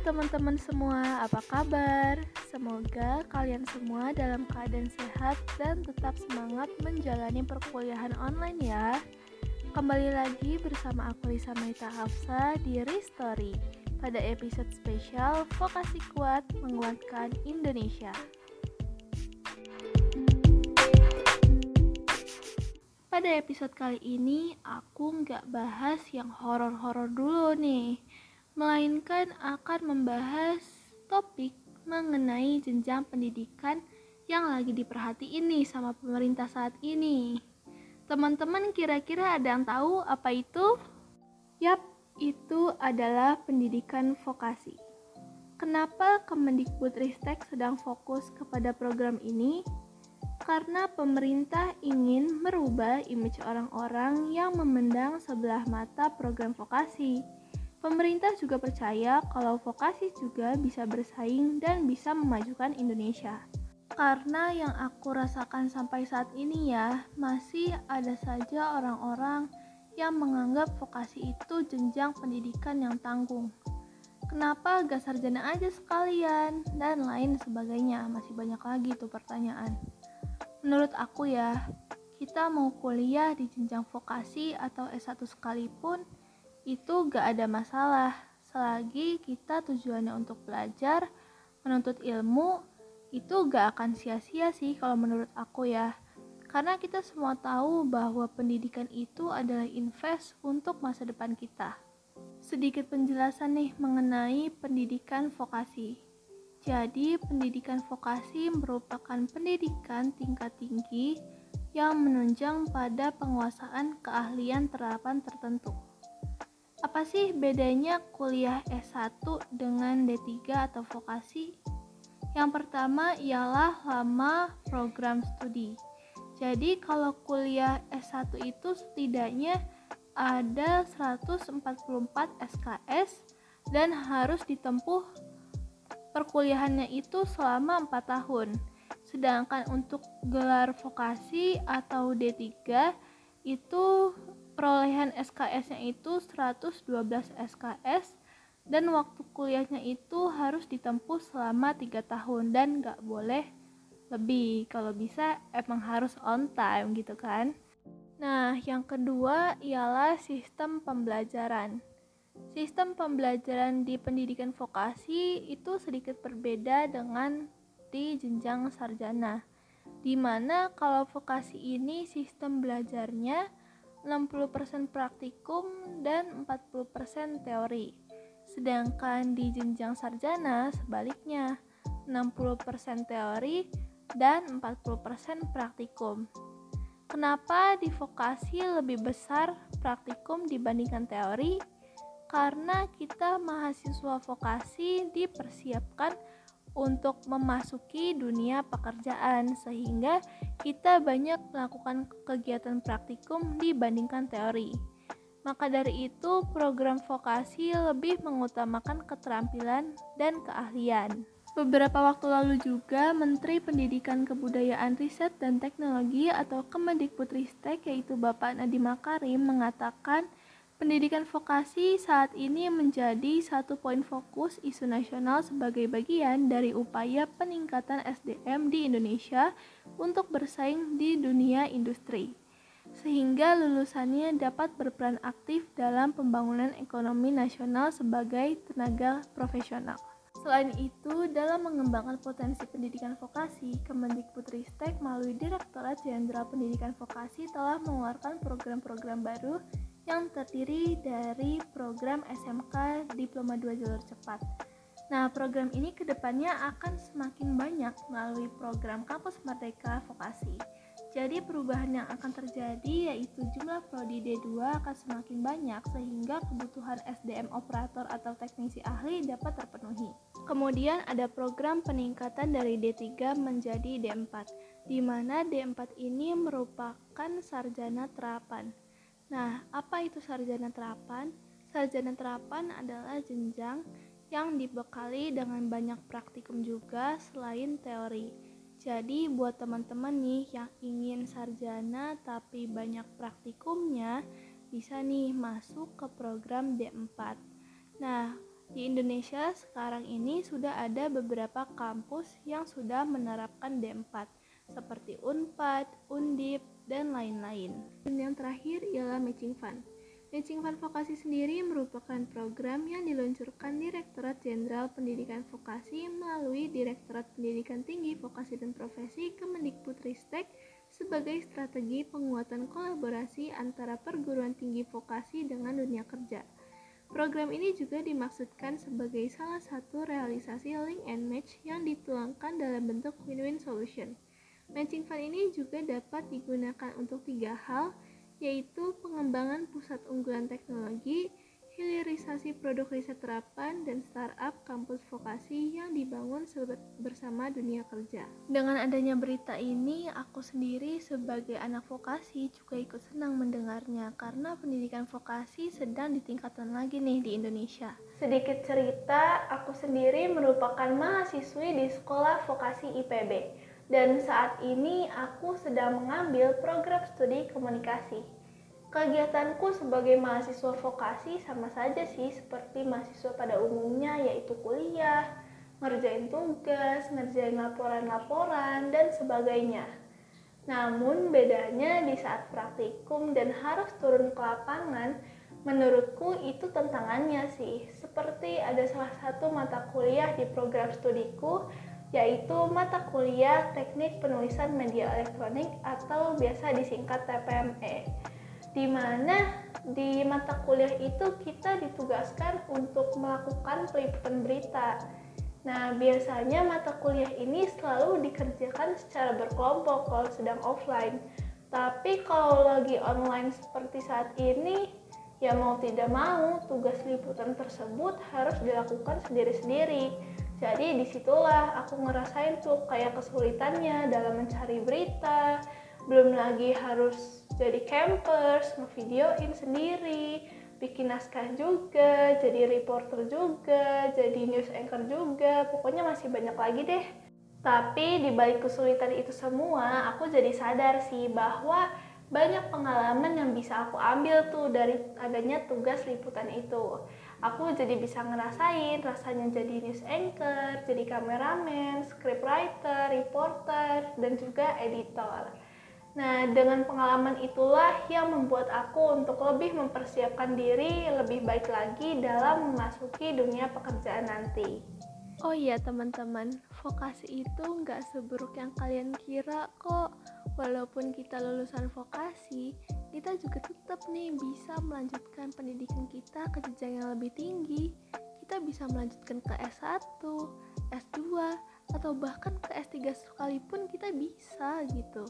teman-teman semua, apa kabar? Semoga kalian semua dalam keadaan sehat dan tetap semangat menjalani perkuliahan online ya. Kembali lagi bersama aku Lisa Maita Hafsa di Restory pada episode spesial Vokasi Kuat Menguatkan Indonesia. Pada episode kali ini, aku nggak bahas yang horor-horor dulu nih melainkan akan membahas topik mengenai jenjang pendidikan yang lagi diperhatiin nih sama pemerintah saat ini. Teman-teman kira-kira ada yang tahu apa itu? Yap, itu adalah pendidikan vokasi. Kenapa Kemendikbudristek sedang fokus kepada program ini? Karena pemerintah ingin merubah image orang-orang yang memandang sebelah mata program vokasi Pemerintah juga percaya kalau vokasi juga bisa bersaing dan bisa memajukan Indonesia. Karena yang aku rasakan sampai saat ini ya, masih ada saja orang-orang yang menganggap vokasi itu jenjang pendidikan yang tanggung. Kenapa gak sarjana aja sekalian? Dan lain sebagainya, masih banyak lagi tuh pertanyaan. Menurut aku ya, kita mau kuliah di jenjang vokasi atau S1 sekalipun, itu gak ada masalah selagi kita tujuannya untuk belajar, menuntut ilmu, itu gak akan sia-sia sih kalau menurut aku ya. Karena kita semua tahu bahwa pendidikan itu adalah invest untuk masa depan kita. Sedikit penjelasan nih mengenai pendidikan vokasi. Jadi, pendidikan vokasi merupakan pendidikan tingkat tinggi yang menunjang pada penguasaan keahlian terapan tertentu. Apa sih bedanya kuliah S1 dengan D3 atau vokasi? Yang pertama ialah lama program studi. Jadi kalau kuliah S1 itu setidaknya ada 144 SKS dan harus ditempuh perkuliahannya itu selama 4 tahun. Sedangkan untuk gelar vokasi atau D3 itu perolehan SKS-nya itu 112 SKS dan waktu kuliahnya itu harus ditempuh selama 3 tahun dan gak boleh lebih. Kalau bisa emang harus on time gitu kan? Nah yang kedua ialah sistem pembelajaran. Sistem pembelajaran di pendidikan vokasi itu sedikit berbeda dengan di jenjang sarjana di mana kalau vokasi ini sistem belajarnya 60% praktikum dan 40% teori. Sedangkan di jenjang sarjana sebaliknya 60% teori dan 40% praktikum. Kenapa di vokasi lebih besar praktikum dibandingkan teori? Karena kita mahasiswa vokasi dipersiapkan untuk memasuki dunia pekerjaan sehingga kita banyak melakukan kegiatan praktikum dibandingkan teori. Maka dari itu, program vokasi lebih mengutamakan keterampilan dan keahlian. Beberapa waktu lalu juga Menteri Pendidikan Kebudayaan Riset dan Teknologi atau Kemendikbudristek yaitu Bapak Nadiem Makarim mengatakan Pendidikan vokasi saat ini menjadi satu poin fokus isu nasional sebagai bagian dari upaya peningkatan SDM di Indonesia untuk bersaing di dunia industri, sehingga lulusannya dapat berperan aktif dalam pembangunan ekonomi nasional sebagai tenaga profesional. Selain itu, dalam mengembangkan potensi pendidikan vokasi, Kemendikbudristek melalui Direktorat Jenderal Pendidikan Vokasi telah mengeluarkan program-program baru yang terdiri dari program SMK Diploma 2 Jalur Cepat. Nah, program ini ke depannya akan semakin banyak melalui program Kampus Merdeka Vokasi. Jadi perubahan yang akan terjadi yaitu jumlah prodi D2 akan semakin banyak sehingga kebutuhan SDM operator atau teknisi ahli dapat terpenuhi. Kemudian ada program peningkatan dari D3 menjadi D4, di mana D4 ini merupakan sarjana terapan. Nah, apa itu sarjana terapan? Sarjana terapan adalah jenjang yang dibekali dengan banyak praktikum juga selain teori. Jadi buat teman-teman nih yang ingin sarjana tapi banyak praktikumnya, bisa nih masuk ke program D4. Nah, Di Indonesia sekarang ini sudah ada beberapa kampus yang sudah menerapkan D4 seperti Unpad, Undip, dan lain-lain. Dan yang terakhir ialah Matching Fund. Matching Fund Vokasi sendiri merupakan program yang diluncurkan Direktorat Jenderal Pendidikan Vokasi melalui Direktorat Pendidikan Tinggi Vokasi dan Profesi Kemendikbudristek sebagai strategi penguatan kolaborasi antara perguruan tinggi vokasi dengan dunia kerja. Program ini juga dimaksudkan sebagai salah satu realisasi link and match yang dituangkan dalam bentuk win-win solution. Matching fund ini juga dapat digunakan untuk tiga hal, yaitu pengembangan pusat unggulan teknologi, hilirisasi produk riset terapan, dan startup kampus vokasi yang dibangun bersama dunia kerja. Dengan adanya berita ini, aku sendiri sebagai anak vokasi juga ikut senang mendengarnya karena pendidikan vokasi sedang ditingkatkan lagi nih di Indonesia. Sedikit cerita, aku sendiri merupakan mahasiswi di Sekolah Vokasi IPB dan saat ini aku sedang mengambil program studi komunikasi. Kegiatanku sebagai mahasiswa vokasi sama saja sih seperti mahasiswa pada umumnya yaitu kuliah, ngerjain tugas, ngerjain laporan-laporan, dan sebagainya. Namun bedanya di saat praktikum dan harus turun ke lapangan, menurutku itu tantangannya sih. Seperti ada salah satu mata kuliah di program studiku yaitu mata kuliah Teknik Penulisan Media Elektronik atau biasa disingkat TPME di mana di mata kuliah itu kita ditugaskan untuk melakukan peliputan berita. Nah, biasanya mata kuliah ini selalu dikerjakan secara berkelompok kalau sedang offline. Tapi kalau lagi online seperti saat ini, ya mau tidak mau tugas liputan tersebut harus dilakukan sendiri-sendiri. Jadi di situlah aku ngerasain tuh kayak kesulitannya dalam mencari berita, belum lagi harus jadi campers, ngevideoin sendiri, bikin naskah juga, jadi reporter juga, jadi news anchor juga, pokoknya masih banyak lagi deh. Tapi di balik kesulitan itu semua, aku jadi sadar sih bahwa banyak pengalaman yang bisa aku ambil tuh dari adanya tugas liputan itu. Aku jadi bisa ngerasain rasanya jadi news anchor, jadi kameramen, scriptwriter, reporter, dan juga editor. Nah, dengan pengalaman itulah yang membuat aku untuk lebih mempersiapkan diri lebih baik lagi dalam memasuki dunia pekerjaan nanti. Oh iya teman-teman, vokasi itu nggak seburuk yang kalian kira kok. Walaupun kita lulusan vokasi, kita juga tetap nih bisa melanjutkan pendidikan kita ke jenjang yang lebih tinggi. Kita bisa melanjutkan ke S1, S2, atau bahkan ke S3 sekalipun kita bisa gitu.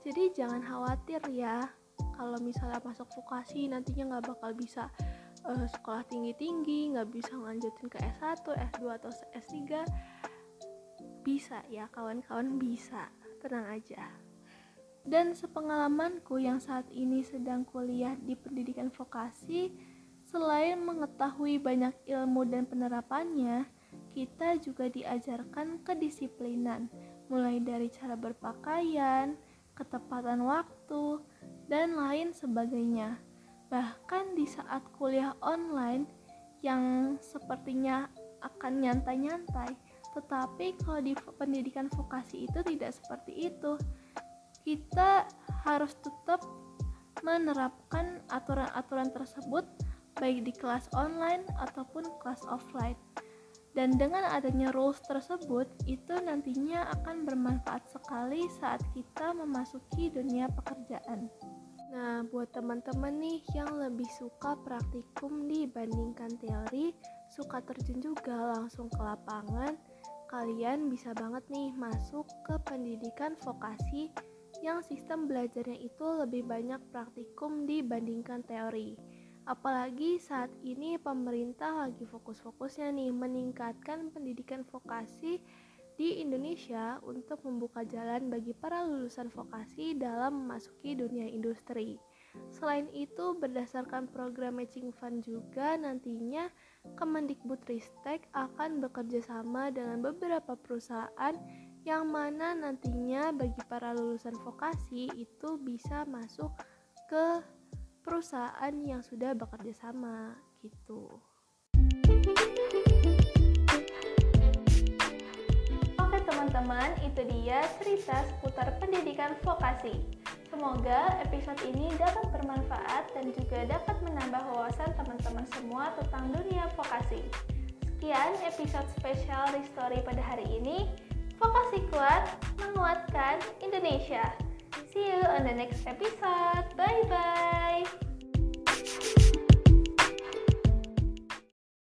Jadi jangan khawatir ya kalau misalnya masuk vokasi nantinya nggak bakal bisa uh, sekolah tinggi-tinggi, nggak bisa ngelanjutin ke S1, S2 atau S3. Bisa ya kawan-kawan bisa, tenang aja. Dan sepengalamanku yang saat ini sedang kuliah di pendidikan vokasi, selain mengetahui banyak ilmu dan penerapannya, kita juga diajarkan kedisiplinan, mulai dari cara berpakaian, ketepatan waktu, dan lain sebagainya. Bahkan di saat kuliah online yang sepertinya akan nyantai-nyantai, tetapi kalau di pendidikan vokasi itu tidak seperti itu. Kita harus tetap menerapkan aturan-aturan tersebut baik di kelas online ataupun kelas offline. Dan dengan adanya rules tersebut, itu nantinya akan bermanfaat sekali saat kita memasuki dunia pekerjaan. Nah, buat teman-teman nih yang lebih suka praktikum dibandingkan teori, suka terjun juga langsung ke lapangan, kalian bisa banget nih masuk ke pendidikan vokasi yang sistem belajarnya itu lebih banyak praktikum dibandingkan teori. Apalagi saat ini pemerintah lagi fokus-fokusnya nih meningkatkan pendidikan vokasi di Indonesia untuk membuka jalan bagi para lulusan vokasi dalam memasuki dunia industri. Selain itu, berdasarkan program matching fund juga nantinya Kemendikbudristek akan bekerja sama dengan beberapa perusahaan yang mana nantinya bagi para lulusan vokasi itu bisa masuk ke perusahaan yang sudah bekerja sama gitu. Oke teman-teman, itu dia cerita seputar pendidikan vokasi. Semoga episode ini dapat bermanfaat dan juga dapat menambah wawasan teman-teman semua tentang dunia vokasi. Sekian episode spesial Ristori pada hari ini. Vokasi kuat, menguatkan Indonesia. See you on the next episode. Bye bye.